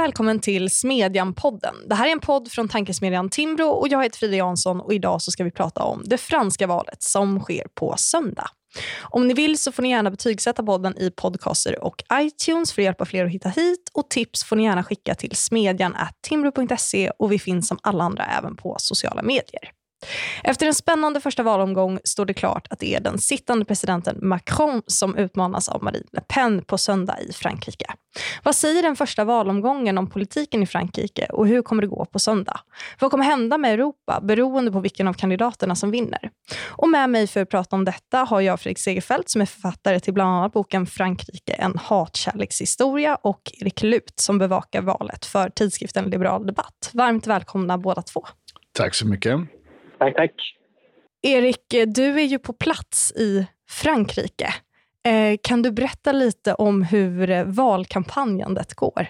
välkommen till Smedjan-podden. Det här är en podd från tankesmedjan Timbro och jag heter Frida Jansson och idag så ska vi prata om det franska valet som sker på söndag. Om ni vill så får ni gärna betygsätta podden i podcaster och iTunes för att hjälpa fler att hitta hit och tips får ni gärna skicka till smedjan timbro.se och vi finns som alla andra även på sociala medier. Efter en spännande första valomgång står det klart att det är den sittande presidenten Macron som utmanas av Marine Le Pen på söndag i Frankrike. Vad säger den första valomgången om politiken i Frankrike och hur kommer det gå på söndag? Vad kommer hända med Europa beroende på vilken av kandidaterna som vinner? Och med mig för att prata om detta har jag Fredrik Segerfeldt som är författare till bland annat boken Frankrike, en hatkärlekshistoria och Erik Lut som bevakar valet för tidskriften Liberal Debatt. Varmt välkomna båda två. Tack så mycket. Tack, tack. Erik, du är ju på plats i Frankrike. Eh, kan du berätta lite om hur valkampanjandet går?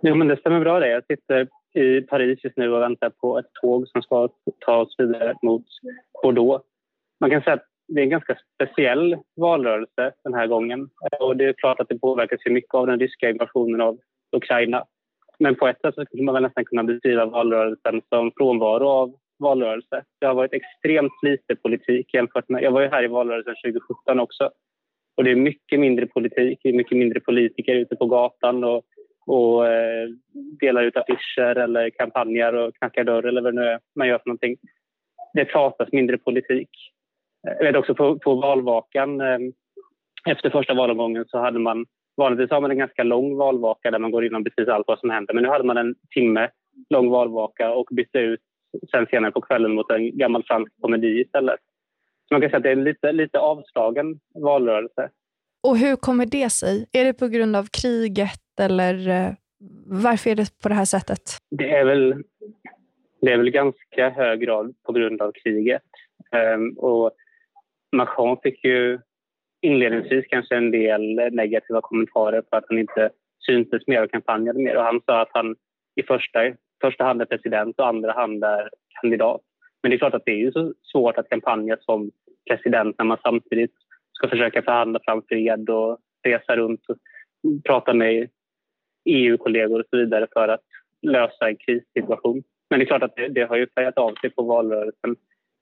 Jo, men det stämmer bra det. Jag sitter i Paris just nu och väntar på ett tåg som ska ta oss vidare mot Bordeaux. Man kan säga att det är en ganska speciell valrörelse den här gången. Och det är klart att det påverkas mycket av den ryska invasionen av Ukraina. Men på ett sätt skulle man nästan kunna beskriva valrörelsen som frånvaro av valrörelse. Det har varit extremt lite politik jämfört med... Jag var ju här i valrörelsen 2017 också. Och det är mycket mindre politik, det är mycket mindre politiker ute på gatan och, och eh, delar ut affischer eller kampanjer och knackar dörr eller vad det nu är man gör för någonting. Det pratas mindre politik. Jag vet också på, på valvakan, eh, efter första valomgången så hade man Vanligtvis har man en ganska lång valvaka där man går igenom precis allt vad som händer. Men nu hade man en timme lång valvaka och bytte ut sen senare på kvällen mot en gammal fransk komedi istället. Så man kan säga att det är en lite, lite avslagen valrörelse. Och hur kommer det sig? Är det på grund av kriget eller eh, varför är det på det här sättet? Det är väl, det är väl ganska hög grad på grund av kriget. Um, och Macron fick ju inledningsvis kanske en del negativa kommentarer för att han inte syntes mer och kampanjade mer. Och han sa att han i första första hand är president och andra hand är kandidat. Men det är klart att det är ju så svårt att kampanja som president när man samtidigt ska försöka förhandla fram fred och resa runt och prata med EU-kollegor och så vidare för att lösa en krissituation. Men det är klart att det, det har ju färgat av sig på valrörelsen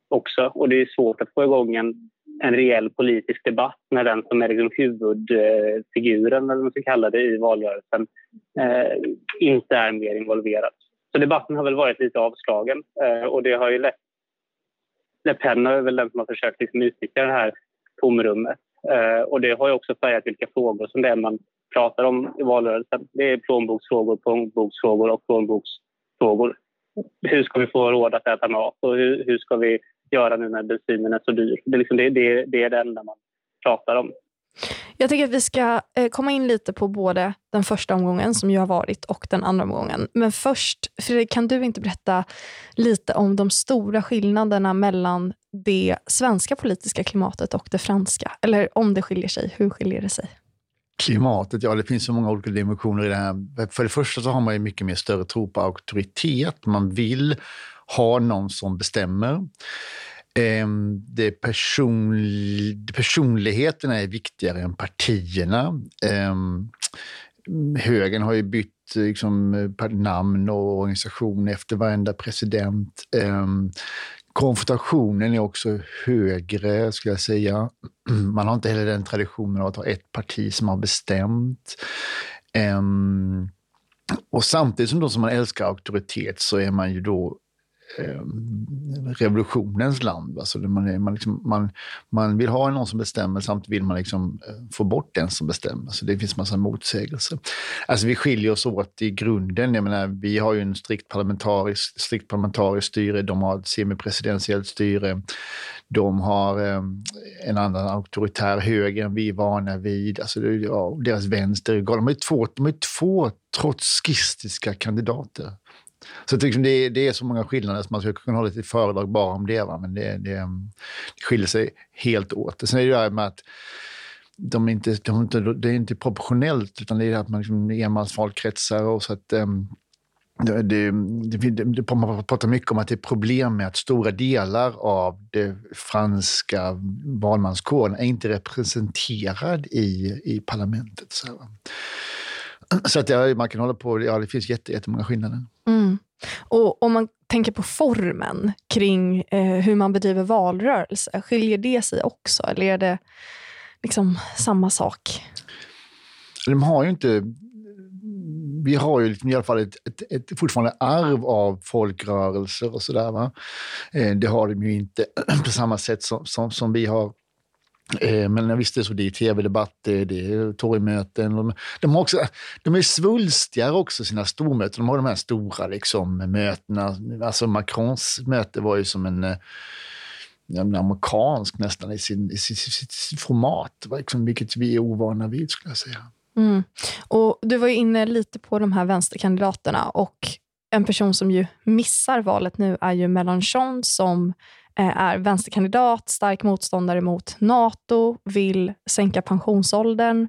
också och det är svårt att få igång en, en reell politisk debatt när den som är liksom huvudfiguren, eller vad man ska kalla det, i valrörelsen eh, inte är mer involverad. Så debatten har väl varit lite avslagen eh, och det har ju lett... Le Pen är väl den som har försökt liksom utnyttja det här tomrummet. Eh, och det har ju också färgat vilka frågor som det är man pratar om i valrörelsen. Det är plånboksfrågor, plånboksfrågor och plånboksfrågor. Hur ska vi få råd att äta mat och hur, hur ska vi göra nu när bensinen är så dyr? Det är, liksom det, det, det är det enda man pratar om. Jag tycker att vi ska eh, komma in lite på både den första omgången som ju har varit och den andra omgången. Men först, Fredrik, kan du inte berätta lite om de stora skillnaderna mellan det svenska politiska klimatet och det franska? Eller om det skiljer sig, hur skiljer det sig? Klimatet, ja det finns så många olika dimensioner i det här. För det första så har man ju mycket mer större tro på auktoritet. Man vill ha någon som bestämmer. Ehm, det person, personligheterna är viktigare än partierna. Ehm, högern har ju bytt liksom, namn och organisation efter varenda president. Ehm, konfrontationen är också högre, skulle jag säga. Man har inte heller den traditionen av att ha ett parti som har bestämt. och samtidigt som, då som man älskar auktoritet så är man ju då Eh, revolutionens land. Alltså man, man, liksom, man, man vill ha någon som bestämmer, samtidigt vill man liksom eh, få bort den som bestämmer. Så det finns massa motsägelser. Alltså vi skiljer oss åt i grunden. Jag menar, vi har ju en strikt parlamentarisk, strikt parlamentarisk styre, de har ett semipresidentiellt styre. De har eh, en annan auktoritär höger än vi är vana vid. Alltså, ja, deras vänster är De är två, de är två trotskistiska kandidater. Så liksom det, det, är så många skillnader så man skulle kunna ha lite föredrag bara om det. Va? Men det, det, det skiljer sig helt åt. Sen är det det här med att de inte, de inte, det är inte proportionellt, utan det är att man liksom enmansvalkretsar och så att um, det, det, det, man pratar mycket om att det är problem med att stora delar av det franska valmanskåren är inte representerad i, i parlamentet. Så så att ja, man kan hålla på, ja det finns jätte, jättemånga skillnader. Mm. Och om man tänker på formen kring eh, hur man bedriver valrörelse, skiljer det sig också eller är det liksom samma sak? De har ju inte vi har ju liksom i alla fall ett, ett, ett fortfarande arv av folkrörelser och sådär. Eh, det har de ju inte på samma sätt som, som, som vi har. Eh, men visst, det är så. Det är tv-debatter, det är torgmöten. De, de, har också, de är svulstigare också, sina stormöten. De har de här stora liksom, mötena. Alltså Macrons möte var ju som en eh, en amerikansk nästan i, sin, i sitt, sitt format, liksom, vilket vi är ovana vid skulle jag säga. Mm. Och Du var inne lite på de här vänsterkandidaterna och en person som ju missar valet nu är ju Mélenchon som Eh, är vänsterkandidat, stark motståndare mot Nato, vill sänka pensionsåldern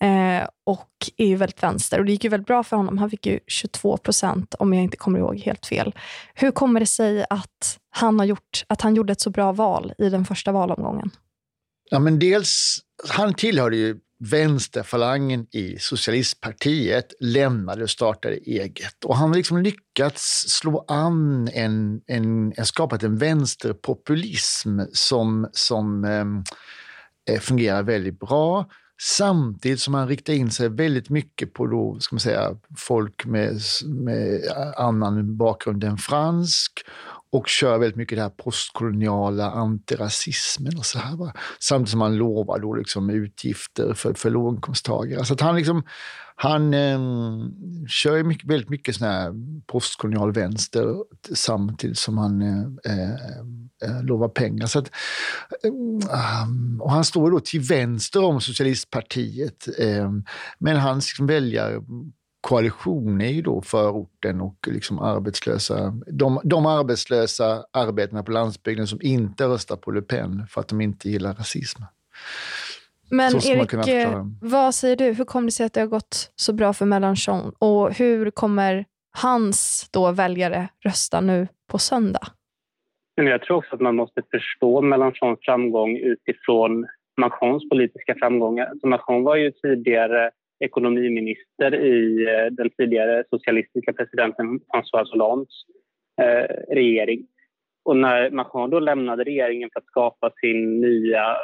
eh, och är ju väldigt vänster. Och Det gick ju väldigt bra för honom. Han fick ju 22 procent, om jag inte kommer ihåg helt fel. Hur kommer det sig att han, har gjort, att han gjorde ett så bra val i den första valomgången? Ja, men dels, han tillhörde ju vänsterfalangen i socialistpartiet lämnade och startade eget. Och han har liksom lyckats slå an en, en, en skapat en vänsterpopulism som, som ehm, eh, fungerar väldigt bra. Samtidigt som han riktar in sig väldigt mycket på då, ska man säga, folk med, med annan bakgrund än fransk och kör väldigt mycket det här postkoloniala antirasismen och så här. Va? Samtidigt som han lovar då liksom utgifter för, för låginkomsttagare. Så att han liksom, han eh, kör mycket, väldigt mycket sån här postkolonial vänster samtidigt som han eh, eh, eh lovar pengar. Så att, eh, och han står då till vänster om socialistpartiet, ehm, men hans liksom, väljare koalition är ju då förorten och liksom arbetslösa. De, de arbetslösa arbetarna på landsbygden som inte röstar på Le Pen för att de inte gillar rasism. Men Erik, eh, vad säger du? Hur kommer det sig att det har gått så bra för Mélenchon? Och hur kommer hans då väljare rösta nu på söndag? Jag tror också att man måste förstå Mélenchons framgång utifrån Macrons politiska framgångar. Så Macron var ju tidigare ekonomiminister i eh, den tidigare socialistiska presidenten François Hollandes eh, regering. Och när Macron då lämnade regeringen för att skapa sin nya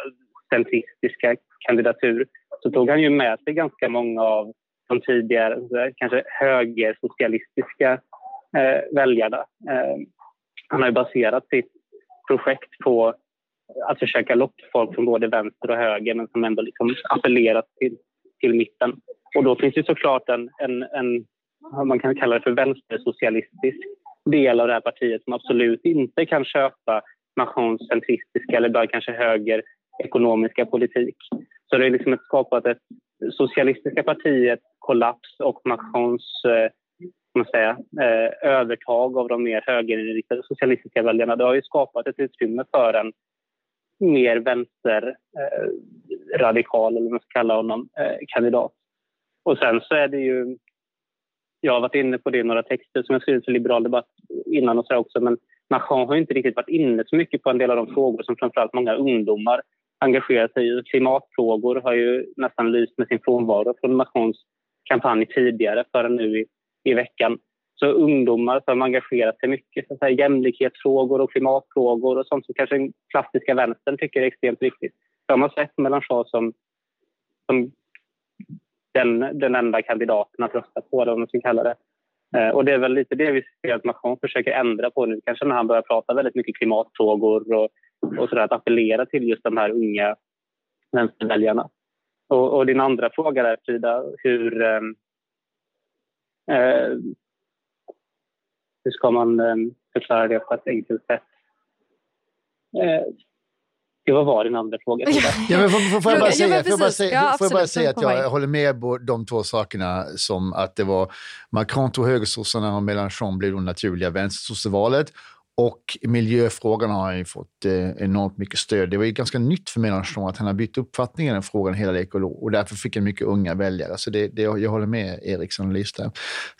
centristiska kandidatur så tog han ju med sig ganska många av de tidigare kanske högersocialistiska eh, väljarna. Eh, han har ju baserat sitt projekt på att försöka locka folk från både vänster och höger men som ändå liksom appellerat till till mitten. Och då finns det såklart en, en, en man kan kalla det för vänstersocialistisk del av det här partiet som absolut inte kan köpa Macrons centristiska eller bara kanske höger ekonomiska politik. Så det är liksom ett skapat ett socialistiska partiet kollaps och Macrons eh, man säga, eh, övertag av de mer högerinriktade socialistiska väljarna. Det har ju skapat ett utrymme för en mer vänsterradikal, eh, eller vad man ska kalla honom, eh, kandidat. Och sen så är det ju... Jag har varit inne på det i några texter som jag skrivit för Liberal Debatt innan och så också, men Macron har inte riktigt varit inne så mycket på en del av de frågor som framförallt många ungdomar engagerar sig i. Klimatfrågor har ju nästan lyst med sin frånvaro från Macrons kampanj tidigare förrän nu i, i veckan. Så ungdomar som engagerat sig mycket för här, jämlikhetsfrågor och klimatfrågor och sånt som kanske den klassiska vänstern tycker är extremt viktigt. De har sett Mélenchon som, som den, den enda kandidaten att rösta på, om man ska kalla det. Eh, och det är väl lite det vi ser att Macron försöker ändra på nu, kanske när han börjar prata väldigt mycket klimatfrågor och, och sådär, att appellera till just de här unga vänsterväljarna. Och, och din andra fråga där, Frida, hur, eh, eh hur ska man eh, förklara det på ett enkelt sätt? Eh, det var var din andra fråga. ja, men får, får, jag bara säga, får jag bara säga, ja, får jag bara säga att jag håller med på de två sakerna som att det var Macron tog högersossarna och Mélenchon blev det naturliga vänstersossevalet. Och miljöfrågan har han ju fått eh, enormt mycket stöd. Det var ju ganska nytt för Mélenchon att han har bytt uppfattning i den frågan hela ekolog och därför fick han mycket unga väljare. Så det, det, jag håller med Eriksson analys Lista.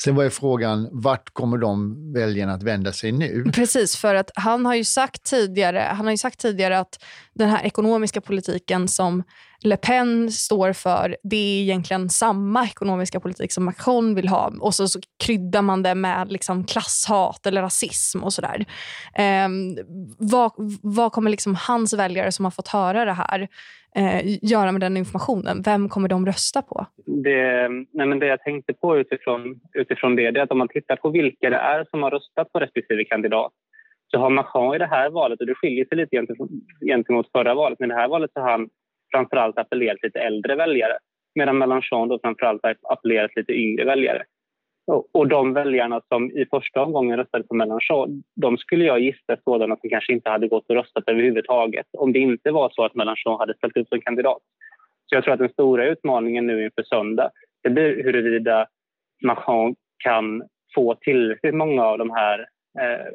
Sen var ju frågan, vart kommer de väljarna att vända sig nu? Precis, för att han har ju sagt tidigare, han har ju sagt tidigare att den här ekonomiska politiken som Le Pen står för, det är egentligen samma ekonomiska politik som Macron vill ha. Och så, så kryddar man det med liksom klasshat eller rasism och sådär. Eh, vad, vad kommer liksom hans väljare som har fått höra det här eh, göra med den informationen? Vem kommer de rösta på? Det, nej men det jag tänkte på utifrån, utifrån det, det är att om man tittar på vilka det är som har röstat på respektive kandidat så har Macron i det här valet, och det skiljer sig lite gentemot förra valet, men i det här valet så har han framförallt appellerat till lite äldre väljare medan Mélenchon då framförallt appellerar appellerat till lite yngre väljare. Och de väljarna som i första omgången röstade på Mélenchon, de skulle jag gissa sådana som kanske inte hade gått och röstat överhuvudtaget om det inte var så att Mélenchon hade ställt upp som kandidat. Så jag tror att den stora utmaningen nu inför söndag, det blir huruvida Macron kan få tillräckligt många av de här eh,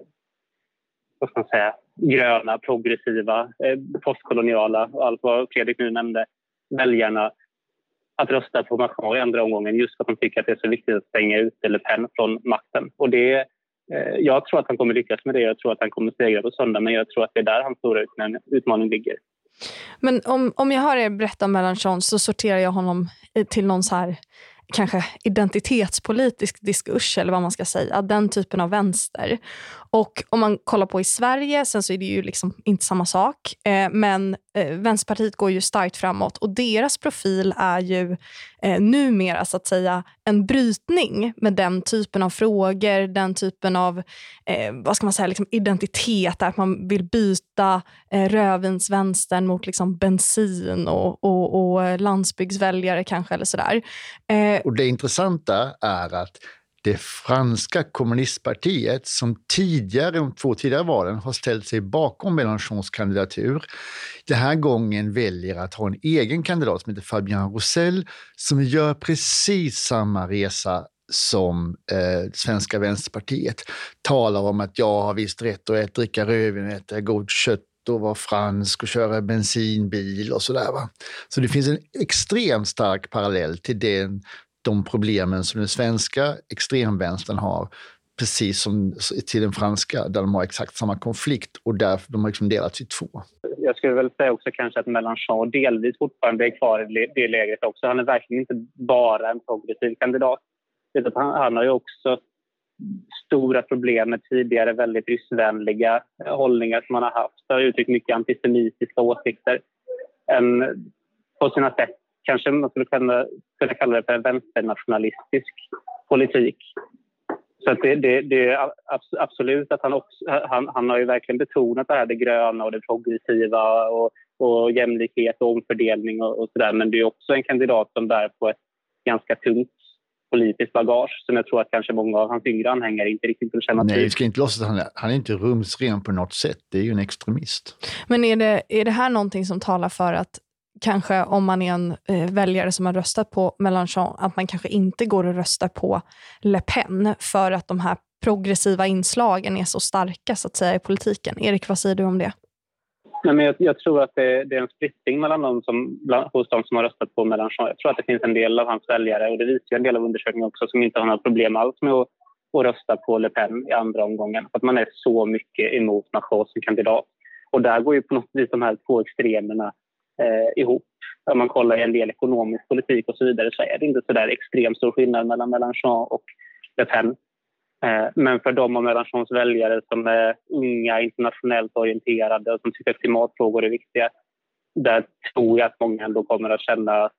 vad ska man säga, gröna, progressiva, eh, postkoloniala och allt vad Fredrik nu nämnde, väljarna att rösta på Macron i andra omgången just för att de tycker att det är så viktigt att stänga ut Le Pen från makten. Och det, eh, jag tror att han kommer lyckas med det. Jag tror att han kommer segra på söndag, men jag tror att det är där hans stora utmaning ligger. Men om, om jag hör er berätta om Mélenchon så sorterar jag honom eh, till någon så här kanske identitetspolitisk diskurs eller vad man ska säga. Den typen av vänster. Och om man kollar på i Sverige, sen så är det ju liksom inte samma sak. Eh, men eh, Vänsterpartiet går ju starkt framåt och deras profil är ju eh, numera så att säga en brytning med den typen av frågor, den typen av eh, vad ska man säga, liksom identitet, att man vill byta eh, rödvinsvänstern mot liksom bensin och, och, och landsbygdsväljare kanske eller sådär. Eh, och det intressanta är att det franska kommunistpartiet som tidigare, de två tidigare valen, har ställt sig bakom Mélenchons kandidatur. Den här gången väljer att ha en egen kandidat som heter Fabien Roussel som gör precis samma resa som eh, svenska vänsterpartiet. Talar om att jag har visst rätt att äta, dricka rödvin, äta gott kött och vara fransk och köra bensinbil och sådär. Så det finns en extremt stark parallell till den de problemen som den svenska extremvänstern har, precis som till den franska, där de har exakt samma konflikt och där de har liksom delats i två. Jag skulle väl säga också kanske att Mélenchon delvis fortfarande är kvar i det lägret också. Han är verkligen inte bara en progressiv kandidat. Han, han har ju också stora problem med tidigare väldigt ryssvänliga eh, hållningar som han har haft. Han har uttryckt mycket antisemitiska åsikter. En, på sina sätt kanske man skulle kunna, kunna kalla det för en vänsternationalistisk politik. Så att det, det, det, är absolut att han, också, han, han har ju verkligen betonat det här det gröna och det progressiva och, och jämlikhet och omfördelning och, och där. Men det är också en kandidat som bär på ett ganska tungt politiskt bagage som jag tror att kanske många av hans yngre anhängare inte riktigt vill känna till. Nej, vi ska inte låtsas att han är, han är inte rumsren på något sätt. Det är ju en extremist. Men är det, är det här någonting som talar för att kanske om man är en eh, väljare som har röstat på Mélenchon, att man kanske inte går och röstar på Le Pen för att de här progressiva inslagen är så starka så att säga i politiken. Erik, vad säger du om det? Nej, men jag, jag tror att det, det, är en splittring mellan de som, bland, hos de som har röstat på Mélenchon. Jag tror att det finns en del av hans väljare, och det visar en del av undersökningen också, som inte har några problem alls med att, att rösta på Le Pen i andra omgången. Att man är så mycket emot Macron som kandidat. Och där går ju på något vis de här två extremerna eh, ihop. Om man kollar i en del ekonomisk politik och så vidare så är det inte så där extremt stor skillnad mellan Mélenchon och Le Pen. Eh, men för de av Mélenchons väljare som är unga, internationellt orienterade och som tycker att klimatfrågor är viktiga, där tror jag att många ändå kommer att känna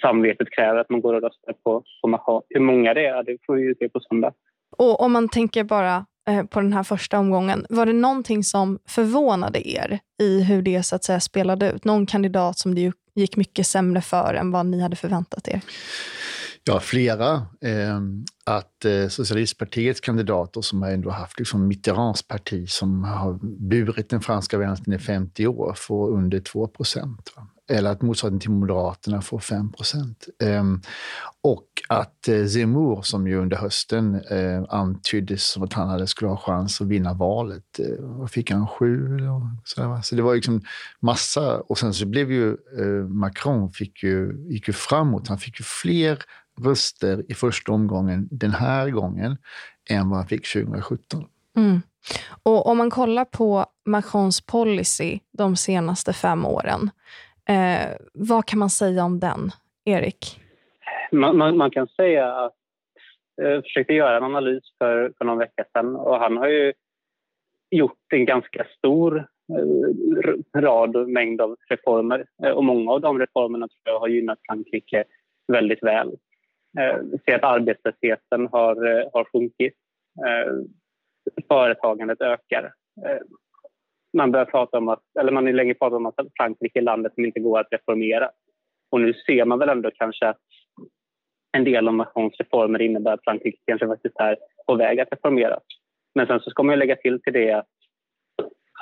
samvetet kräver att man går och röstar på, på Macron. Hur många det är, det får vi ju se på söndag. Och om man tänker bara Eh, på den här första omgången. Var det någonting som förvånade er i hur det så att säga spelade ut? Någon kandidat som det gick mycket sämre för än vad ni hade förväntat er? Ja, flera. Eh, att eh, Socialistpartiets kandidater som har ändå haft liksom Mitterrands parti som har burit den franska vänstern i 50 år får under 2 procent eller att motsvarigheten till Moderaterna får 5 procent. Ehm, och att eh, Zemmour, som ju under hösten eh, antyddes som att han hade skulle ha chans att vinna valet, eh, vad fick han? Sju? Så, så det var liksom massa. Och sen så blev ju Macron fick ju, gick ju framåt. Han fick ju fler röster i första omgången den här gången än vad han fick 2017. Mm. Och om man kollar på Macrons policy de senaste fem åren Eh, vad kan man säga om den, Erik? Man, man, man kan säga att jag försökte göra en analys för, för någon vecka sedan och han har ju gjort en ganska stor eh, rad och mängd av reformer. Eh, och många av de reformerna tror jag har gynnat Frankrike väldigt väl. Eh, vi ser att arbetslösheten har, eh, har sjunkit. Eh, företagandet ökar. Man börjar prata om att, eller man har länge pratat om att Frankrike är landet som inte går att reformera. Och nu ser man väl ändå kanske att en del av Macrons reformer innebär att Frankrike kanske faktiskt är på väg att reformeras. Men sen så ska man lägga till till det att,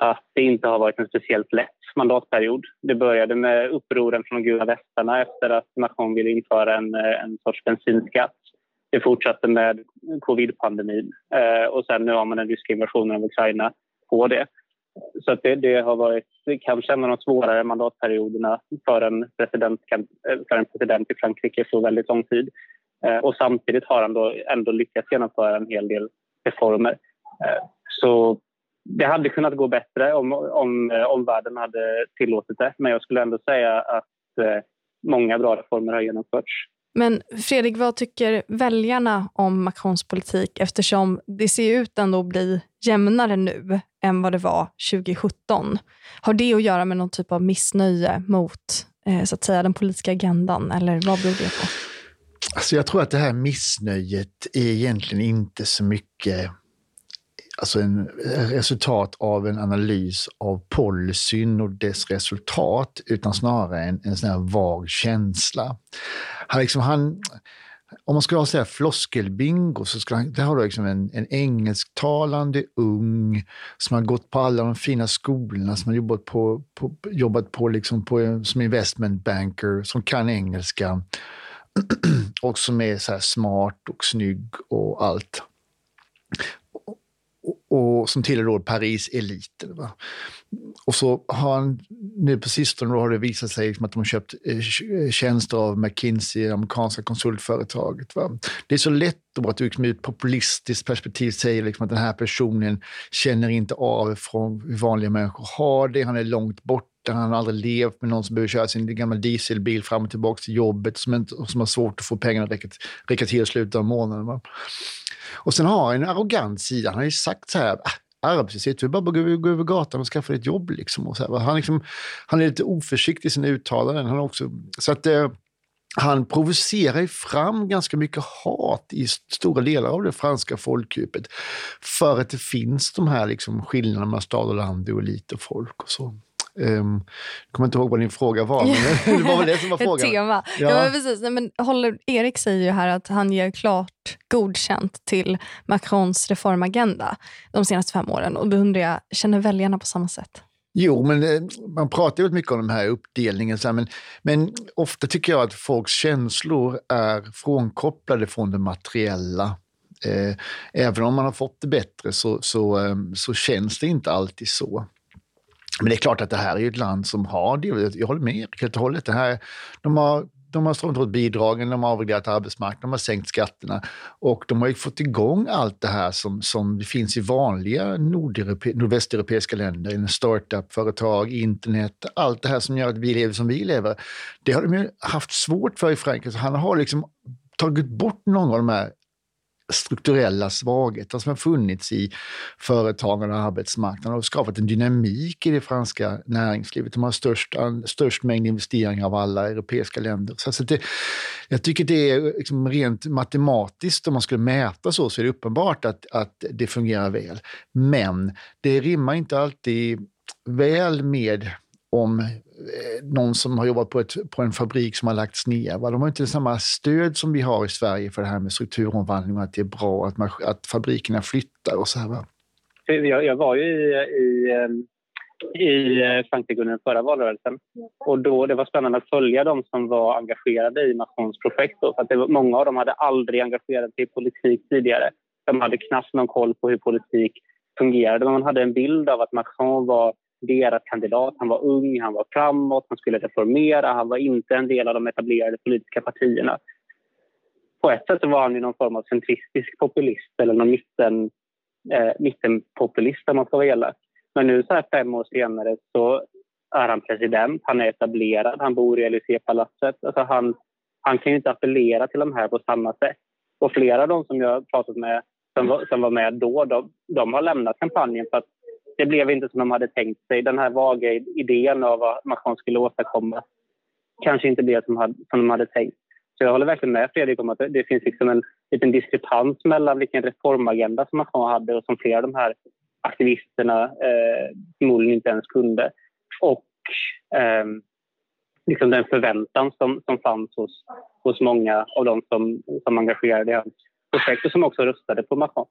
att det inte har varit en speciellt lätt mandatperiod. Det började med upproren från de gula västarna efter att Macron ville införa en, en sorts bensinskatt. Det fortsatte med covid-pandemin eh, och sen nu har man den ryska invasionen av Ukraina på det. Så det, det, har varit kanske en av de svårare mandatperioderna för en, president, eh, för en president i Frankrike på väldigt lång tid. Eh, och samtidigt har han då ändå lyckats genomföra en hel del reformer. Eh, så det hade kunnat gå bättre om, om eh, omvärlden hade tillåtit det. Men jag skulle ändå säga att eh, många bra reformer har genomförts. Men Fredrik, vad tycker väljarna om Macrons politik eftersom det ser ut ändå att bli jämnare nu än vad det var 2017? Har det att göra med någon typ av missnöje mot eh, så att säga, den politiska agendan eller vad beror det på? Alltså jag tror att det här missnöjet är egentligen inte så mycket alltså en resultat av en analys av policyn och dess resultat, utan snarare en, en sån här vag känsla. Han, liksom, han, om man ska ha så här floskelbingo så ska han, där har du liksom en, en engelsktalande ung som har gått på alla de fina skolorna, som har jobbat på, på, jobbat på, liksom på som investment banker, som kan engelska och som är så smart och snygg och allt och som tillhör Paris-eliten. Och så har han nu på sistone då har det visat sig liksom att de har köpt eh, tjänster av McKinsey, det amerikanska konsultföretaget. Va? Det är så lätt då att du liksom ur ett populistiskt perspektiv säger liksom att den här personen känner inte av från hur vanliga människor har det, han är långt borta, han har aldrig levt med någon som behöver köra sin gamla dieselbil fram och tillbaka till jobbet, som, inte, som har svårt att få pengarna att räcka, räcka till i slutet av månaden. Va? Och sen har han en arrogant sida. Han har ju sagt så här, ah, arbetslöshet, du bara gå, gå över gatan och skaffa dig ett jobb. Liksom. Och så här. Han, liksom, han är lite oförsiktig i sina uttalanden. Han också, så att, eh, han provocerar fram ganska mycket hat i stora delar av det franska folkdjupet. För att det finns de här liksom skillnaderna mellan stad och land och elit och folk och så. Um, jag kommer inte ihåg vad din fråga var, men det var väl det som var frågan. Tema. Ja. ja precis. Nej, men håller, Erik säger ju här att han ger klart godkänt till Macrons reformagenda de senaste fem åren. Och då undrar jag, känner väljarna på samma sätt? Jo, men eh, man pratar ju mycket om den här uppdelningen. men, men ofta tycker jag att folks känslor är frånkopplade från det materiella. Eh, även om man har fått det bättre så, så, ehm, så känns det inte alltid så. Men det är klart att det här är ett land som har det. Jag håller med helt och hållet. Det här, de har de har struntat åt bidragen, de har avreglerat arbetsmarknaden, de har sänkt skatterna och de har ju fått igång allt det här som, som finns i vanliga nordvästeuropeiska länder, startup-företag, internet, allt det här som gör att vi lever som vi lever. Det har de ju haft svårt för i Frankrike. så Han har liksom tagit bort några av de här strukturella svagheter som har funnits i företagen och arbetsmarknaden och skapat en dynamik i det franska näringslivet. De har störst, störst mängd investeringar av alla europeiska länder. Så så det, jag tycker det är liksom rent matematiskt, om man skulle mäta så, så är det uppenbart att, att det fungerar väl. Men det rimmar inte alltid väl med om eh, någon som har jobbat på, ett, på en fabrik som har lagts ner. Va? De har inte samma stöd som vi har i Sverige för det här med strukturomvandling och att det är bra att, man, att fabrikerna flyttar och så här. Va? Eh, jag, jag var ju i, i, eh, i Frankrike under den förra valrörelsen och då, det var spännande att följa de som var engagerade i Macrons projekt. Då, för att det var, många av dem hade aldrig engagerat sig i politik tidigare. De hade knappt någon koll på hur politik fungerade. Man hade en bild av att Macron var deras kandidat. Han var ung, han var framåt, han skulle reformera, han var inte en del av de etablerade politiska partierna. På ett sätt var han ju någon form av centristisk populist eller någon mitten, eh, mittenpopulist om man ska vara elak. Men nu så här fem år senare så är han president, han är etablerad, han bor i Élysée-palatset. Alltså han, han kan ju inte appellera till de här på samma sätt. Och flera av de som jag har pratat med som var, som var med då, de, de har lämnat kampanjen för att det blev inte som de hade tänkt sig. Den här vaga idén av vad Macron skulle åstadkomma kanske inte blev som, hade, som de hade tänkt. Så jag håller verkligen med Fredrik om att det finns liksom en liten diskrepans mellan vilken reformagenda som Macron hade och som flera av de här aktivisterna eh, förmodligen inte ens kunde. Och eh, liksom den förväntan som, som fanns hos, hos många av de som, som engagerade i hans projekt och som också röstade på Macron.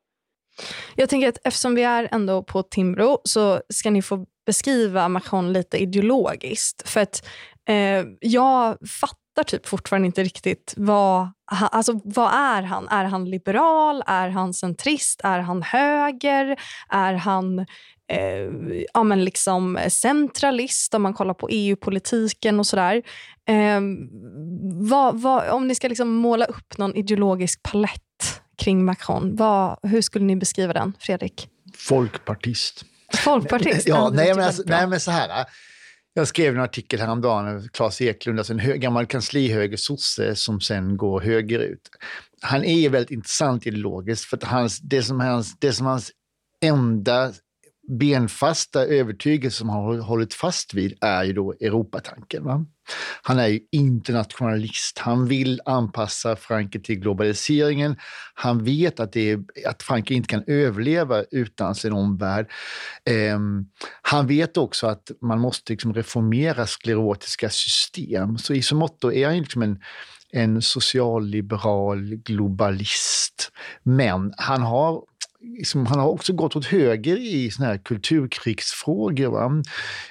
Jag tänker att eftersom vi är ändå på Timbro så ska ni få beskriva Macron lite ideologiskt. För att eh, jag fattar typ fortfarande inte riktigt vad, alltså, vad är han? Är han liberal? Är han centrist? Är han höger? Är han eh, ja, men liksom centralist om man kollar på EU-politiken och sådär. Eh, vad, vad, om ni ska liksom måla upp någon ideologisk palett kring Macron, vad, hur skulle ni beskriva den, Fredrik? Folkpartist. Folkpartist? ja, nej, men alltså, nej, men så här. Jag skrev en artikel häromdagen, Claes Eklund, alltså en hö gammal kanslihöger sosse som sen går högerut. Han är väldigt intressant ideologiskt för att hans, det, som hans, det som hans enda benfasta övertygelse som han har hållit fast vid är ju då Europatanken. Va? Han är ju internationalist. Han vill anpassa Frankrike till globaliseringen. Han vet att, det är, att Frankrike inte kan överleva utan sin omvärld. Eh, han vet också att man måste liksom reformera sklerotiska system. Så i så mått är han liksom en en socialliberal globalist. Men han har liksom, han har också gått åt höger i såna här kulturkrigsfrågor. Va?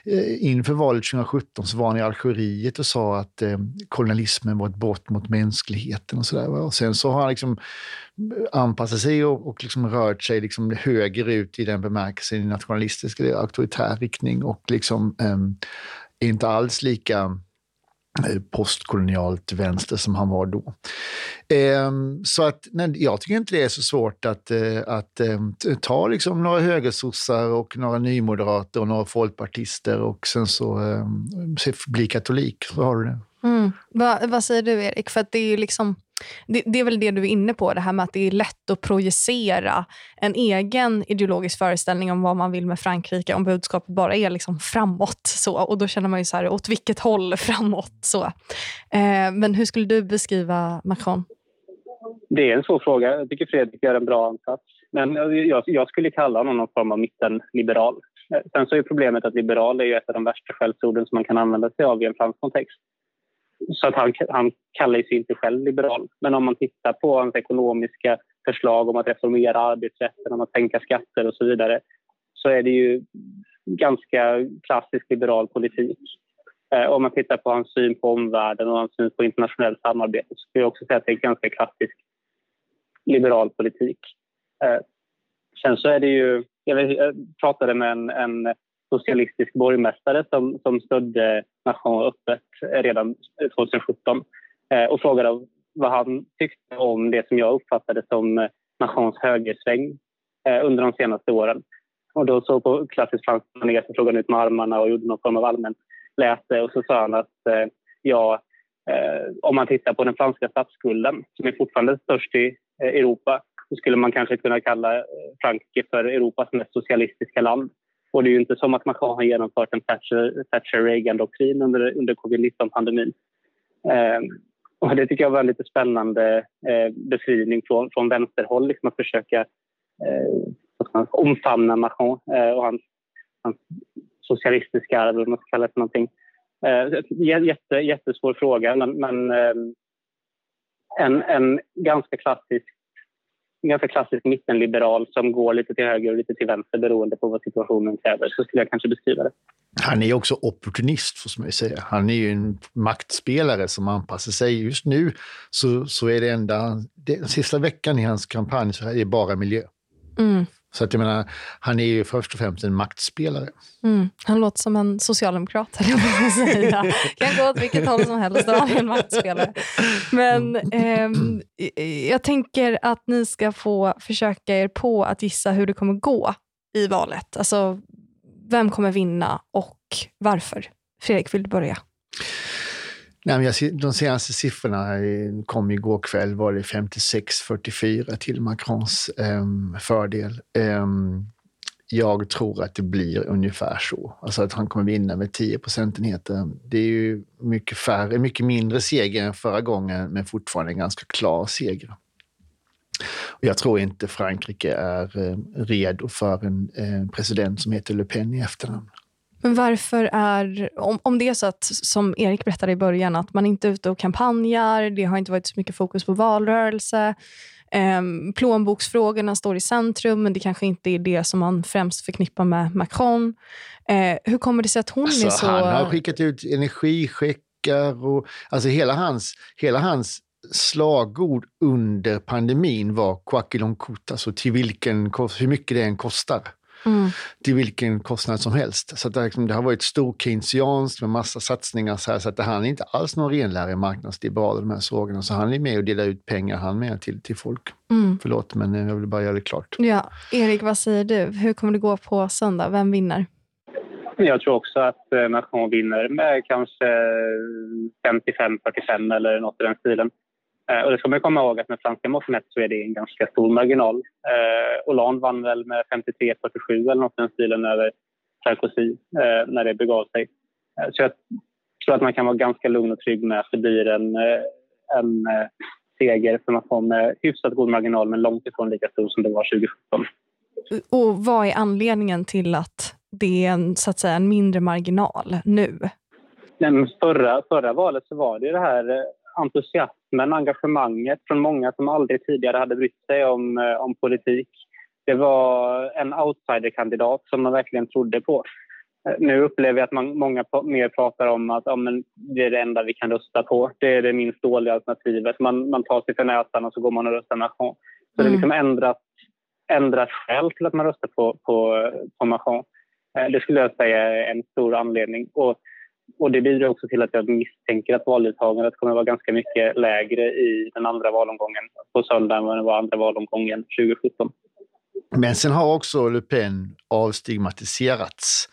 Eh, inför valet 2017 så var han i Algeriet och sa att eh, kolonialismen var ett brott mot mänskligheten. och, så där, och Sen så har han liksom eh, anpassat sig och, och liksom rört sig liksom högerut i den bemärkelsen, i nationalistisk eller auktoritär riktning och liksom eh, inte alls lika Eh, postkolonialt vänster som han var då. Ehm, så att, nej, jag tycker inte det är så svårt att, eh, att ehm, ta liksom några högersossar och några nymoderater och några folkpartister och sen så ehm, bli katolik. Så har du det. Mm. Va, vad säger du Erik? För det är ju liksom det, det, är väl det du är inne på, det här med att det är lätt att projicera en egen ideologisk föreställning om vad man vill med Frankrike om budskapet bara är liksom framåt. Så, och då känner man ju så här, åt vilket håll framåt? Så. Eh, men hur skulle du beskriva Macron? Det är en svår fråga. Jag tycker Fredrik gör en bra ansats. Men jag, jag skulle kalla honom någon form av mittenliberal. Eh, sen så är problemet att liberal är ju ett av de värsta skällsorden som man kan använda sig av i en fransk kontext. Så att han, han kallar sig inte själv liberal. Men om man tittar på hans ekonomiska förslag om att reformera arbetsrätten, om att sänka skatter och så vidare så är det ju ganska klassisk liberal politik. Eh, om man tittar på hans syn på omvärlden och hans syn på internationellt samarbete så skulle jag också säga att det är ganska klassisk liberal politik. Eh, sen så är det ju... Jag pratade med en, en socialistisk borgmästare som, som stödde Nation öppet redan 2017 eh, och frågade vad han tyckte om det som jag uppfattade som eh, Nations högersväng eh, under de senaste åren. Och då så på klassiskt franskt manér så frågade han ut med armarna och gjorde någon form av allmänt läte och så sa han att ja, om man tittar på den franska statsskulden som är fortfarande störst i Europa så skulle man kanske kunna kalla Frankrike för Europas mest socialistiska land. Och det är ju inte som att Macron har genomfört en Thatcher-Reagan-doktrin under, under covid-19-pandemin. Eh, och det tycker jag var en lite spännande eh, beskrivning från, från vänsterhåll, liksom att försöka eh, omfamna Macron eh, och hans, hans socialistiska arv, eller vad man ska kalla det för någonting. Eh, jätte, jättesvår fråga, men, men eh, en, en ganska klassisk en ganska klassisk mittenliberal som går lite till höger och lite till vänster beroende på vad situationen kräver. Så skulle jag kanske beskriva det. Han är också opportunist, får man säga. Han är ju en maktspelare som anpassar sig. Just nu så, så är det enda... Den sista veckan i hans kampanj så är det bara miljö. Mm. Så att jag menar, han är ju först och främst en maktspelare. Mm. Han låter som en socialdemokrat, höll jag säga. kan gå åt vilket håll som helst han är en maktspelare. Men eh, jag tänker att ni ska få försöka er på att gissa hur det kommer gå i valet. Alltså, vem kommer vinna och varför? Fredrik, vill du börja? Nej, men jag, de senaste siffrorna kom igår kväll, var det 56-44 till Macrons um, fördel. Um, jag tror att det blir ungefär så. Alltså att han kommer vinna med 10 procentenheter. Det är ju mycket färre, mycket mindre seger än förra gången, men fortfarande en ganska klar seger. Jag tror inte Frankrike är eh, redo för en eh, president som heter Le Pen i efternamn. Men varför är, om, om det är så att, som Erik berättade i början, att man inte är ute och kampanjar, det har inte varit så mycket fokus på valrörelse, eh, plånboksfrågorna står i centrum, men det kanske inte är det som man främst förknippar med Macron. Eh, hur kommer det sig att hon alltså, är så... Han har skickat ut energicheckar och alltså hela hans, hela hans slagord under pandemin var quaquilon alltså till vilken, hur mycket det än kostar. Mm. till vilken kostnad som helst. Så det, liksom, det har varit stor keynesianskt med massa satsningar så, här, så att det, han är inte alls någon renlärig marknadsliberal de här frågorna. Så han är med och delar ut pengar han med till, till folk. Mm. Förlåt, men jag vill bara göra det klart. Ja. Erik, vad säger du? Hur kommer det gå på söndag? Vem vinner? Jag tror också att eh, Macron vinner med kanske 55-45 eller något i den stilen. Eh, och det ska man komma ihåg att med franska mått mätt så är det en ganska stor marginal. Eh, Hollande vann väl med 53-47 eller något i den stilen över Sarkozy eh, när det begav sig. Eh, så jag tror att man kan vara ganska lugn och trygg med att det blir en, eh, en eh, seger för får med hyfsat god marginal men långt ifrån lika stor som det var 2017. Och vad är anledningen till att det är en, så att säga, en mindre marginal nu? Nej, förra, förra valet så var det det här entusiasmen, engagemanget från många som aldrig tidigare hade brytt sig om, eh, om politik. Det var en outsiderkandidat som man verkligen trodde på. Eh, nu upplever jag att man, många mer pratar om att ja, men det är det enda vi kan rösta på. Det är det minst dåliga alternativet. Man, man tar sig för näsan och så går man och röstar Macron. Så mm. det är liksom ändrat, ändrat skäl till att man röstar på, på, på Macron. Eh, det skulle jag säga är en stor anledning. Och och det bidrar också till att jag misstänker att valdeltagandet kommer att vara ganska mycket lägre i den andra valomgången på söndag än vad det var andra valomgången 2017. Men sen har också Le Pen avstigmatiserats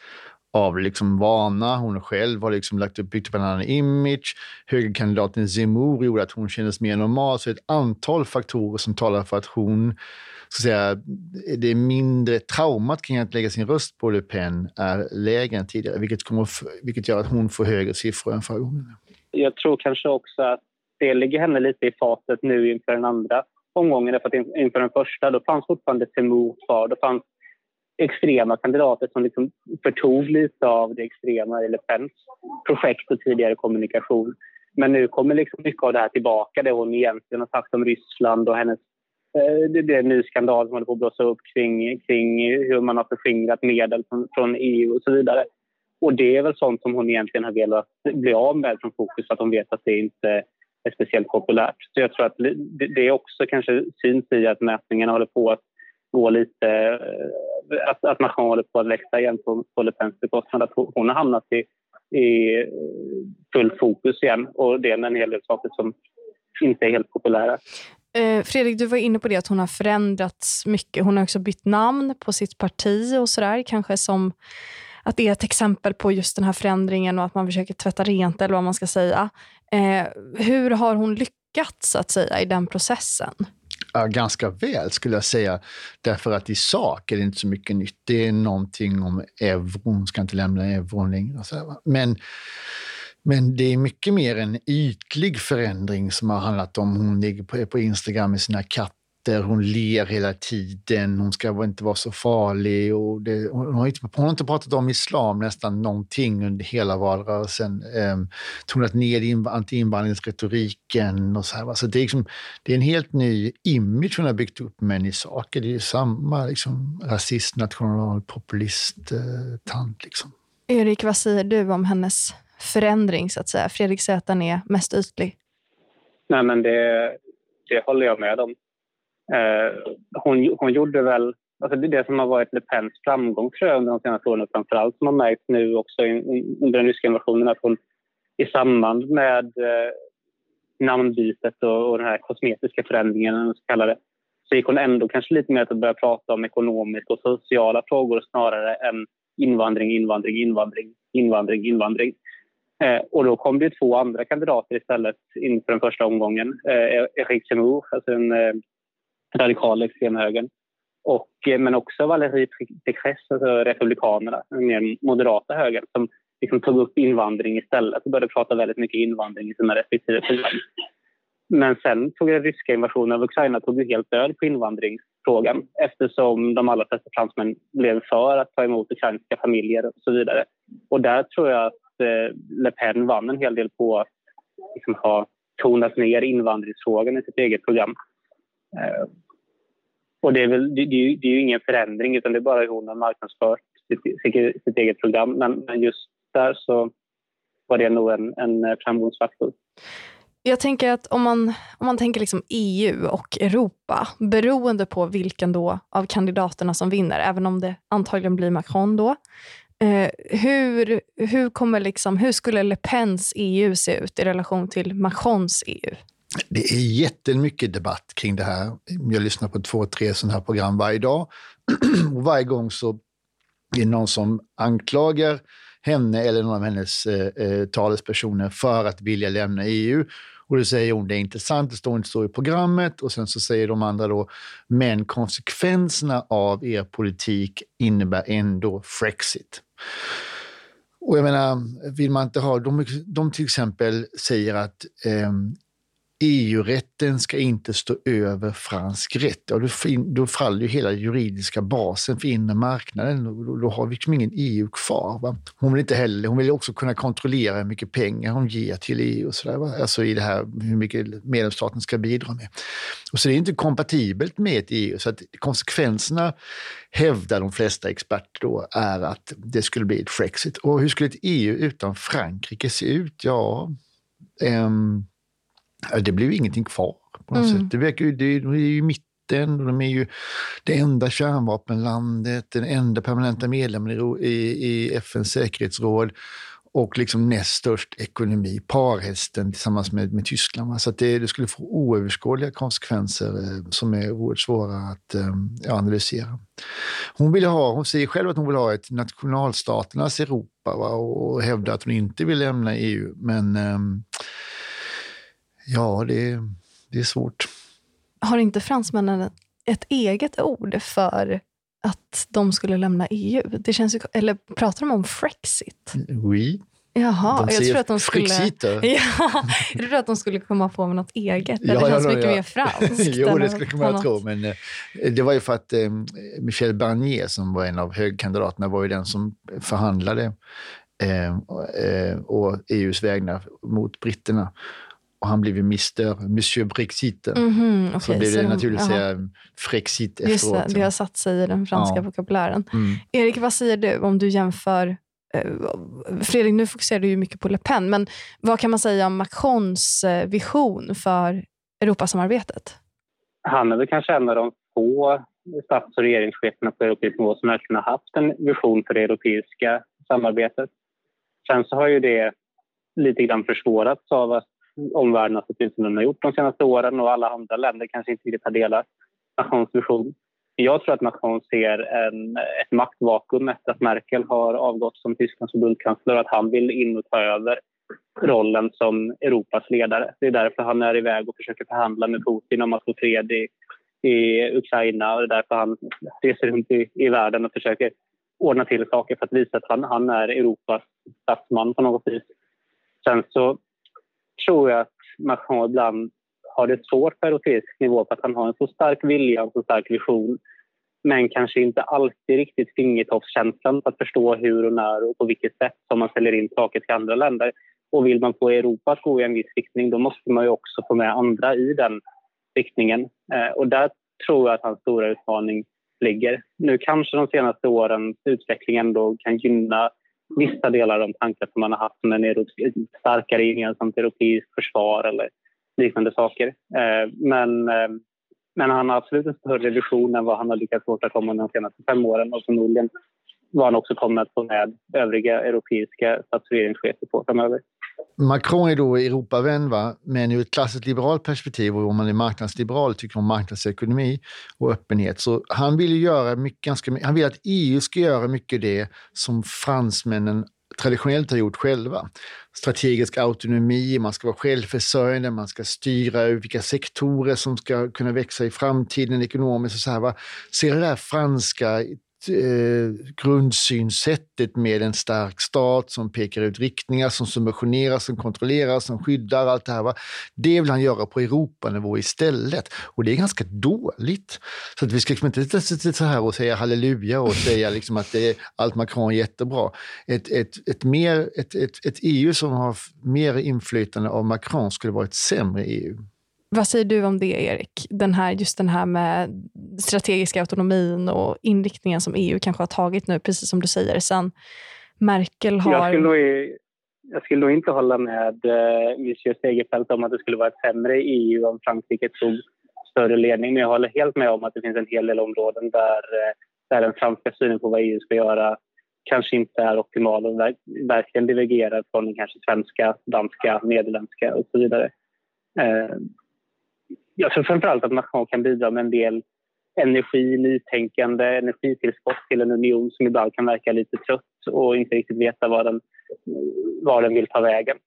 av liksom vana. Hon själv har liksom lagt upp, byggt upp en annan image. Högerkandidaten Zemmour gjorde att hon kändes mer normal. Så ett antal faktorer som talar för att hon så säga, det mindre traumat kring att lägga sin röst på Le Pen är lägre än tidigare, vilket, kommer, vilket gör att hon får högre siffror än förra gången. Jag tror kanske också att det ligger henne lite i fatet nu inför den andra omgången. Därför att inför den första då fanns fortfarande Zemmour kvar. Då fanns extrema kandidater som liksom förtog lite av det extrema i Le Pens projekt och tidigare kommunikation. Men nu kommer liksom mycket av det här tillbaka, det hon egentligen har sagt om Ryssland och hennes eh, det är en ny skandal som håller på att blåsa upp kring, kring hur man har förskingrat medel från, från, EU och så vidare. Och det är väl sånt som hon egentligen har velat bli av med från fokus för att hon vet att det inte är speciellt populärt. Så jag tror att det också kanske syns i att mätningarna håller på att gå lite... Eh, att, att Macron håller på att växa igen på, på Le Pens bekostnad. Att hon har hamnat i, i full fokus igen och det med en hel del saker som inte är helt populära. Eh, Fredrik, du var inne på det att hon har förändrats mycket. Hon har också bytt namn på sitt parti och sådär. Kanske som att det är ett exempel på just den här förändringen och att man försöker tvätta rent eller vad man ska säga. Eh, hur har hon lyckats att säga i den processen? Ganska väl skulle jag säga. Därför att i sak är det inte så mycket nytt. Det är någonting om euron, ska inte lämna euron längre. Men men det är mycket mer en ytlig förändring som har handlat om hon ligger på, på Instagram med sina katter, hon ler hela tiden, hon ska inte vara så farlig. Och det, hon, har inte, hon har inte pratat om islam nästan någonting under hela valrörelsen. Eh, tonat ner anti-invandringsretoriken och så här. Alltså det, är liksom, det är en helt ny image hon har byggt upp, men i sak är det ju samma liksom, rasist, nationalpopulist, eh, tant. Liksom. Erik, vad säger du om hennes förändring, så att säga? Fredrik säger att den är mest ytlig. Nej, men det, det håller jag med om. Eh, hon, hon gjorde väl... Alltså det, det som har varit Le Pens framgång tror jag, under de senaste åren, framförallt som har märkts nu också under den ryska invasionen, att hon i samband med eh, namnbytet och, och den här kosmetiska förändringen, så kallade, så gick hon ändå kanske lite mer att börja prata om ekonomiska och sociala frågor snarare än invandring, invandring, invandring. invandring, invandring. Eh, och då kom det två andra kandidater istället inför den första omgången. Eh, Eric Zemmour, alltså en eh, radikala extremhögern. Och, eh, men också Valérie Pécresse, alltså Republikanerna, den mer moderata högern som liksom tog upp invandring istället och började prata väldigt mycket invandring i sina respektive program. Men sen tog den ryska invasionen av Ukraina tog ju helt död på invandringsfrågan eftersom de allra flesta fransmän blev för att ta emot ukrainska familjer och så vidare. Och där tror jag att eh, Le Pen vann en hel del på att liksom ha tonat ner invandringsfrågan i sitt eget program. Eh, och det är, väl, det, det, det är ju ingen förändring utan det är bara hur hon har marknadsfört sitt, sitt, sitt eget program. Men, men, just där så var det nog en, en eh, framgångsfaktor. Jag tänker att om man, om man tänker liksom EU och Europa, beroende på vilken då av kandidaterna som vinner, även om det antagligen blir Macron då, eh, hur, hur, kommer liksom, hur skulle Le Pens EU se ut i relation till Macrons EU? Det är jättemycket debatt kring det här. Jag lyssnar på två, tre sådana här program varje dag. och varje gång så är det någon som anklagar henne eller någon av hennes eh, eh talespersoner för att vilja lämna EU. Och då säger hon det är inte sant, det står inte så i programmet. Och sen så säger de andra då, men konsekvenserna av er politik innebär ändå Frexit. Och jag menar, vill man inte ha, de, de till exempel säger att eh, EU-rätten ska inte stå över fransk rätt. Ja, då, då faller ju hela juridiska basen för inre marknaden. Då, då har vi liksom ingen EU kvar. Va? Hon vill inte heller, hon vill också kunna kontrollera hur mycket pengar hon ger till EU. Och så där, va? Alltså i det här hur mycket medlemsstaten ska bidra med. Och så det är inte kompatibelt med ett EU. Så att konsekvenserna, hävdar de flesta experter då, är att det skulle bli ett Frexit. Och hur skulle ett EU utan Frankrike se ut? Ja, ehm, det blev ingenting kvar på något mm. sätt. Det, verkar ju, det, det är ju mitten och de är ju det enda kärnvapenlandet, den enda permanenta medlemmen i, i FNs säkerhetsråd och liksom näst störst ekonomi, parhästen tillsammans med, med Tyskland. Så det, det, skulle få oöverskådliga konsekvenser eh, som är oerhört svåra att eh, analysera. Hon, vill ha, hon säger själv att hon vill ha ett nationalstaternas Europa va, och hävdar att hon inte vill lämna EU. Men eh, Ja, det, det är svårt. Har inte fransmännen ett eget ord för att de skulle lämna EU? Det känns ju, eller pratar de om Frexit? Oui. Jaha, jag tror att de skulle... Ja, jag tror att de skulle komma på med något eget. Ja, det känns ja, mycket ja. mer franskt. jo, det skulle man tro. Men eh, det var ju för att eh, Michel Barnier, som var en av högkandidaterna, var ju den som förhandlade eh, eh, och EUs vägnar mot britterna och han blev ju Mr. Monsieur Brexit. Mm -hmm, okay, så blev det så naturligt att säga Frexit efteråt. Just det, det har satt sig i den franska ja. vokabulären. Mm. Erik, vad säger du om du jämför eh, Fredrik, nu fokuserar du ju mycket på Le Pen, men vad kan man säga om Macrons eh, vision för Europasamarbetet? Han är väl kanske en av de få stats och regeringscheferna på europeisk nivå som verkligen har haft en vision för det europeiska samarbetet. Sen så har ju det lite grann försvårats av att omvärlden har sett ut som den har gjort de senaste åren och alla andra länder kanske inte riktigt har delat Macrons vision. Jag tror att Macron ser en, ett maktvakuum efter att Merkel har avgått som Tysklands förbundskansler och att han vill in och ta över rollen som Europas ledare. Det är därför han är iväg och försöker förhandla med Putin om att få fred i, i Ukraina och det är därför han reser runt i, i världen och försöker ordna till saker för att visa att han, han är Europas statsman på något vis. Sen så tror jag att Macron ibland har det svårt på europeisk nivå för att han har en så stark vilja och så stark vision men kanske inte alltid riktigt fingertoppskänslan för att förstå hur och när och på vilket sätt som man säljer in saker till andra länder. Och vill man få Europa att gå i en viss riktning då måste man ju också få med andra i den riktningen. Eh, och där tror jag att hans stora utmaning ligger. Nu kanske de senaste årens utveckling ändå kan gynna vissa delar av de tankar som man har haft om en starkare gemensamt europeiskt försvar eller liknande saker. Eh, men, eh, men han har absolut en större vision än vad han har lyckats åstadkomma de senaste fem åren och förmodligen vad han också kommer att få med övriga europeiska statsregeringschefer på framöver. Macron är då Europavän, va? men ur ett klassiskt liberalt perspektiv och om man är marknadsliberal tycker om marknadsekonomi och öppenhet. Så han vill göra mycket, ganska, han vill att EU ska göra mycket det som fransmännen traditionellt har gjort själva. Strategisk autonomi, man ska vara självförsörjande, man ska styra vilka sektorer som ska kunna växa i framtiden ekonomiskt. Och så här, va? Ser det där franska eh, grundsynsättet med en stark stat som pekar ut riktningar, som subventionerar, som kontrollerar, som skyddar, allt det här. Va? Det vill han göra på Europanivå istället. Och det är ganska dåligt. Så att vi ska liksom inte sitta så här och säga halleluja och säga liksom att det är, allt Macron är jättebra. Ett, ett, ett, mer, ett, ett, ett EU som har mer inflytande av Macron skulle vara ett sämre EU. Vad säger du om det, Erik? Den här, just den här med strategiska autonomin och inriktningen som EU kanske har tagit nu, precis som du säger, sen Merkel har... Jag skulle nog, jag skulle nog inte hålla med eh, Monsieur Segerfeldt om att det skulle vara ett sämre EU om Frankrike tog större ledning. Men jag håller helt med om att det finns en hel del områden där, eh, där den franska synen på vad EU ska göra kanske inte är optimal och verkligen divergerar från den kanske svenska, danska, nederländska och så vidare. Jag tror framförallt att Macron kan bidra med en del energi, nytänkande, energitillskott till en union som ibland kan verka lite trött och inte riktigt veta var den, var den vill ta vägen.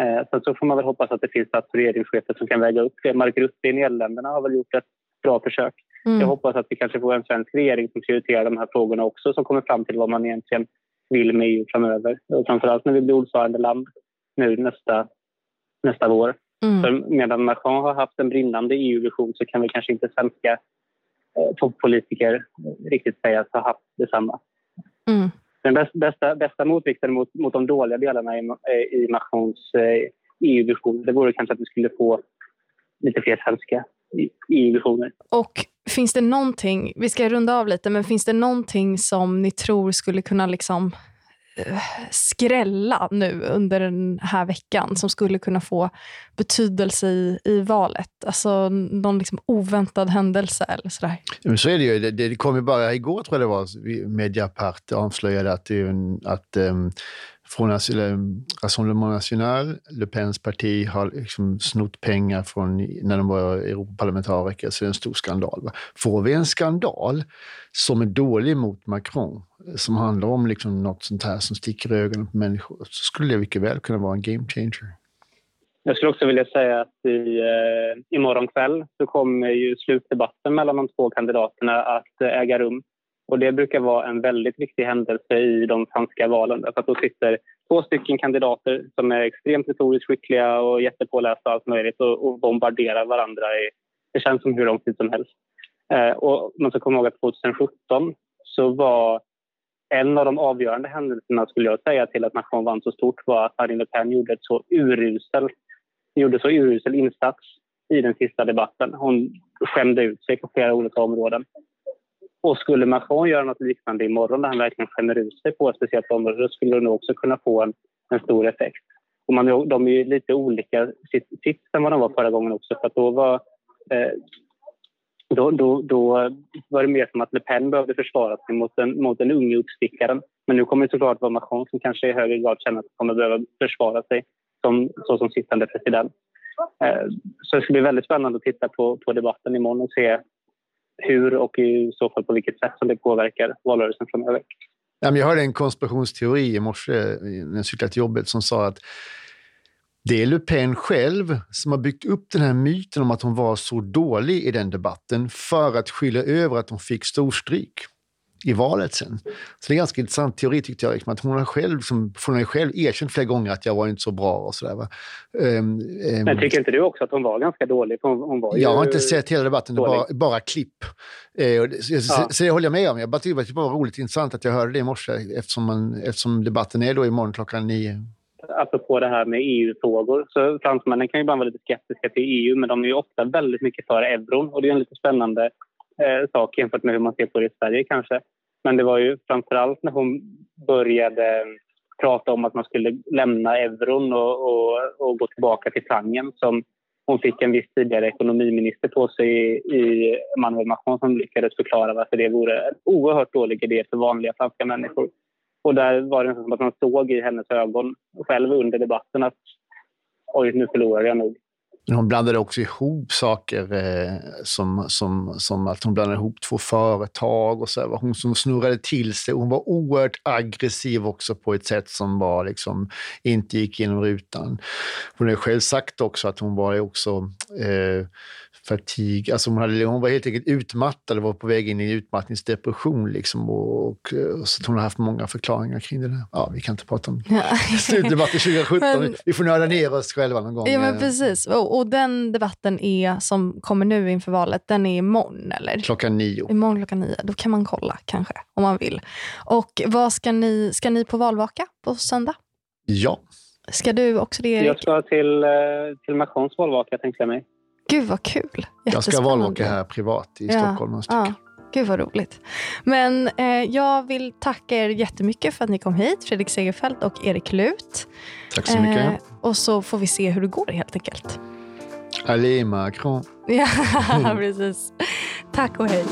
Eh, sen så får man väl hoppas att det finns regeringschefer som kan väga upp det. Mark Rutte i Nederländerna har väl gjort ett bra försök. Mm. Jag hoppas att vi kanske får en svensk regering som prioriterar de här frågorna också som kommer fram till vad man egentligen vill med EU framöver. Och framförallt när vi blir ordförandeland nu nästa, nästa vår. Mm. För medan Macron har haft en brinnande EU-vision så kan vi kanske inte svenska eh, toppolitiker riktigt säga att ha haft detsamma. Mm. Den bästa, bästa, bästa motvikten mot, mot de dåliga delarna i, eh, i Macrons eh, EU-vision det vore kanske att vi skulle få lite fler svenska EU-visioner. Och finns det någonting, vi ska runda av lite, men finns det någonting som ni tror skulle kunna liksom skrälla nu under den här veckan som skulle kunna få betydelse i, i valet? Alltså någon liksom oväntad händelse eller sådär? Men så är det ju. Det, det kom ju bara igår, tror jag det var, Mediapart avslöjade att, att um, från eh, Rassemblement National, Le Pens parti, har liksom snott pengar från när de var Europaparlamentariker, så det är en stor skandal. Va? Får vi en skandal som är dålig mot Macron, som handlar om liksom något sånt här som sticker i ögonen på människor, så skulle det mycket väl kunna vara en game changer. Jag skulle också vilja säga att i, eh, imorgon kväll så kommer ju slutdebatten mellan de två kandidaterna att eh, äga rum. Och det brukar vara en väldigt viktig händelse i de franska valen. Därför att då sitter två stycken kandidater som är extremt retoriskt skickliga och jättepålästa och allt möjligt och, och bombarderar varandra. I, det känns som hur lång tid som helst. Eh, och man ska komma ihåg att 2017 så var en av de avgörande händelserna skulle jag säga till att Macron vann så stort var att Marine Le Pen gjorde, ett så urusel, gjorde så urusel insats i den sista debatten. Hon skämde ut sig på flera olika områden. Och skulle Macron göra något liknande imorgon där han verkligen skämmer ut sig på ett speciellt område då skulle det nog också kunna få en, en stor effekt. Och man, de är ju lite olika sits än vad de var förra gången också för då var eh, då, då, då var det mer som att Le Pen behövde försvara sig mot den, mot den unge uppstickaren. Men nu kommer det såklart vara Macron som kanske i högre grad känner att han kommer behöva försvara sig som, så som sittande president. Eh, så det ska bli väldigt spännande att titta på, på debatten imorgon och se hur och i så fall på vilket sätt som det påverkar valrörelsen framöver. Jag hörde en konspirationsteori i morse när jag cyklade till jobbet som sa att det är Le Pen själv som har byggt upp den här myten om att hon var så dålig i den debatten för att skylla över att hon fick storstryk i valet sen. Så det är en ganska intressant teori tyckte jag. Liksom, att hon har själv, som, hon har själv erkänt flera gånger att jag var inte så bra och sådär. Um, um, Men tycker inte du också att hon var ganska dålig? Hon, hon var jag har inte sett hela debatten, bara, bara klipp. Uh, så, ja. så det håller jag med om. Jag bara tyckte det var roligt intressant att jag hörde det i morse eftersom, man, eftersom debatten är då imorgon klockan nio apropå det här med EU-frågor. Så fransmännen kan ju bara vara lite skeptiska till EU men de är ju ofta väldigt mycket för euron och det är en lite spännande eh, sak jämfört med hur man ser på det i Sverige kanske. Men det var ju framförallt när hon började prata om att man skulle lämna euron och, och, och gå tillbaka till francen som hon fick en viss tidigare ekonomiminister på sig i, i Emmanuel Macron som lyckades förklara varför det vore en oerhört dålig idé för vanliga franska människor. Och där var det som att man såg i hennes ögon själv under debatten att oj, nu förlorar jag nog. Men hon blandade också ihop saker eh, som, som, som att hon blandade ihop två företag och så. Här, hon som snurrade till sig. Hon var oerhört aggressiv också på ett sätt som var liksom, inte gick genom rutan. Hon har själv sagt också att hon var också eh, fatig. Alltså hon, hade, hon var helt enkelt utmattad och var på väg in i utmattningsdepression. Liksom, och, och, så hon har haft många förklaringar kring det där. Ja, vi kan inte prata om slutdebatten 2017. Men, vi får nörda ner oss själva någon gång. Ja, men precis. Och, och, den debatten är, som kommer nu inför valet, den är imorgon, eller? Klockan nio. Imorgon klockan nio. Då kan man kolla, kanske, om man vill. Och vad ska ni, ska ni på valvaka på söndag? Ja. Ska du också det, Erik? Jag ska till, eh, till Macrons valvaka, tänkte jag mig. Gud vad kul. Jag ska valvaka här privat i ja, Stockholm. Ja. Gud vad roligt. Men eh, jag vill tacka er jättemycket för att ni kom hit. Fredrik Segerfeldt och Erik Lut. Tack så mycket. Eh, och så får vi se hur det går helt enkelt. Allez Macron. ja, precis. Tack och hej.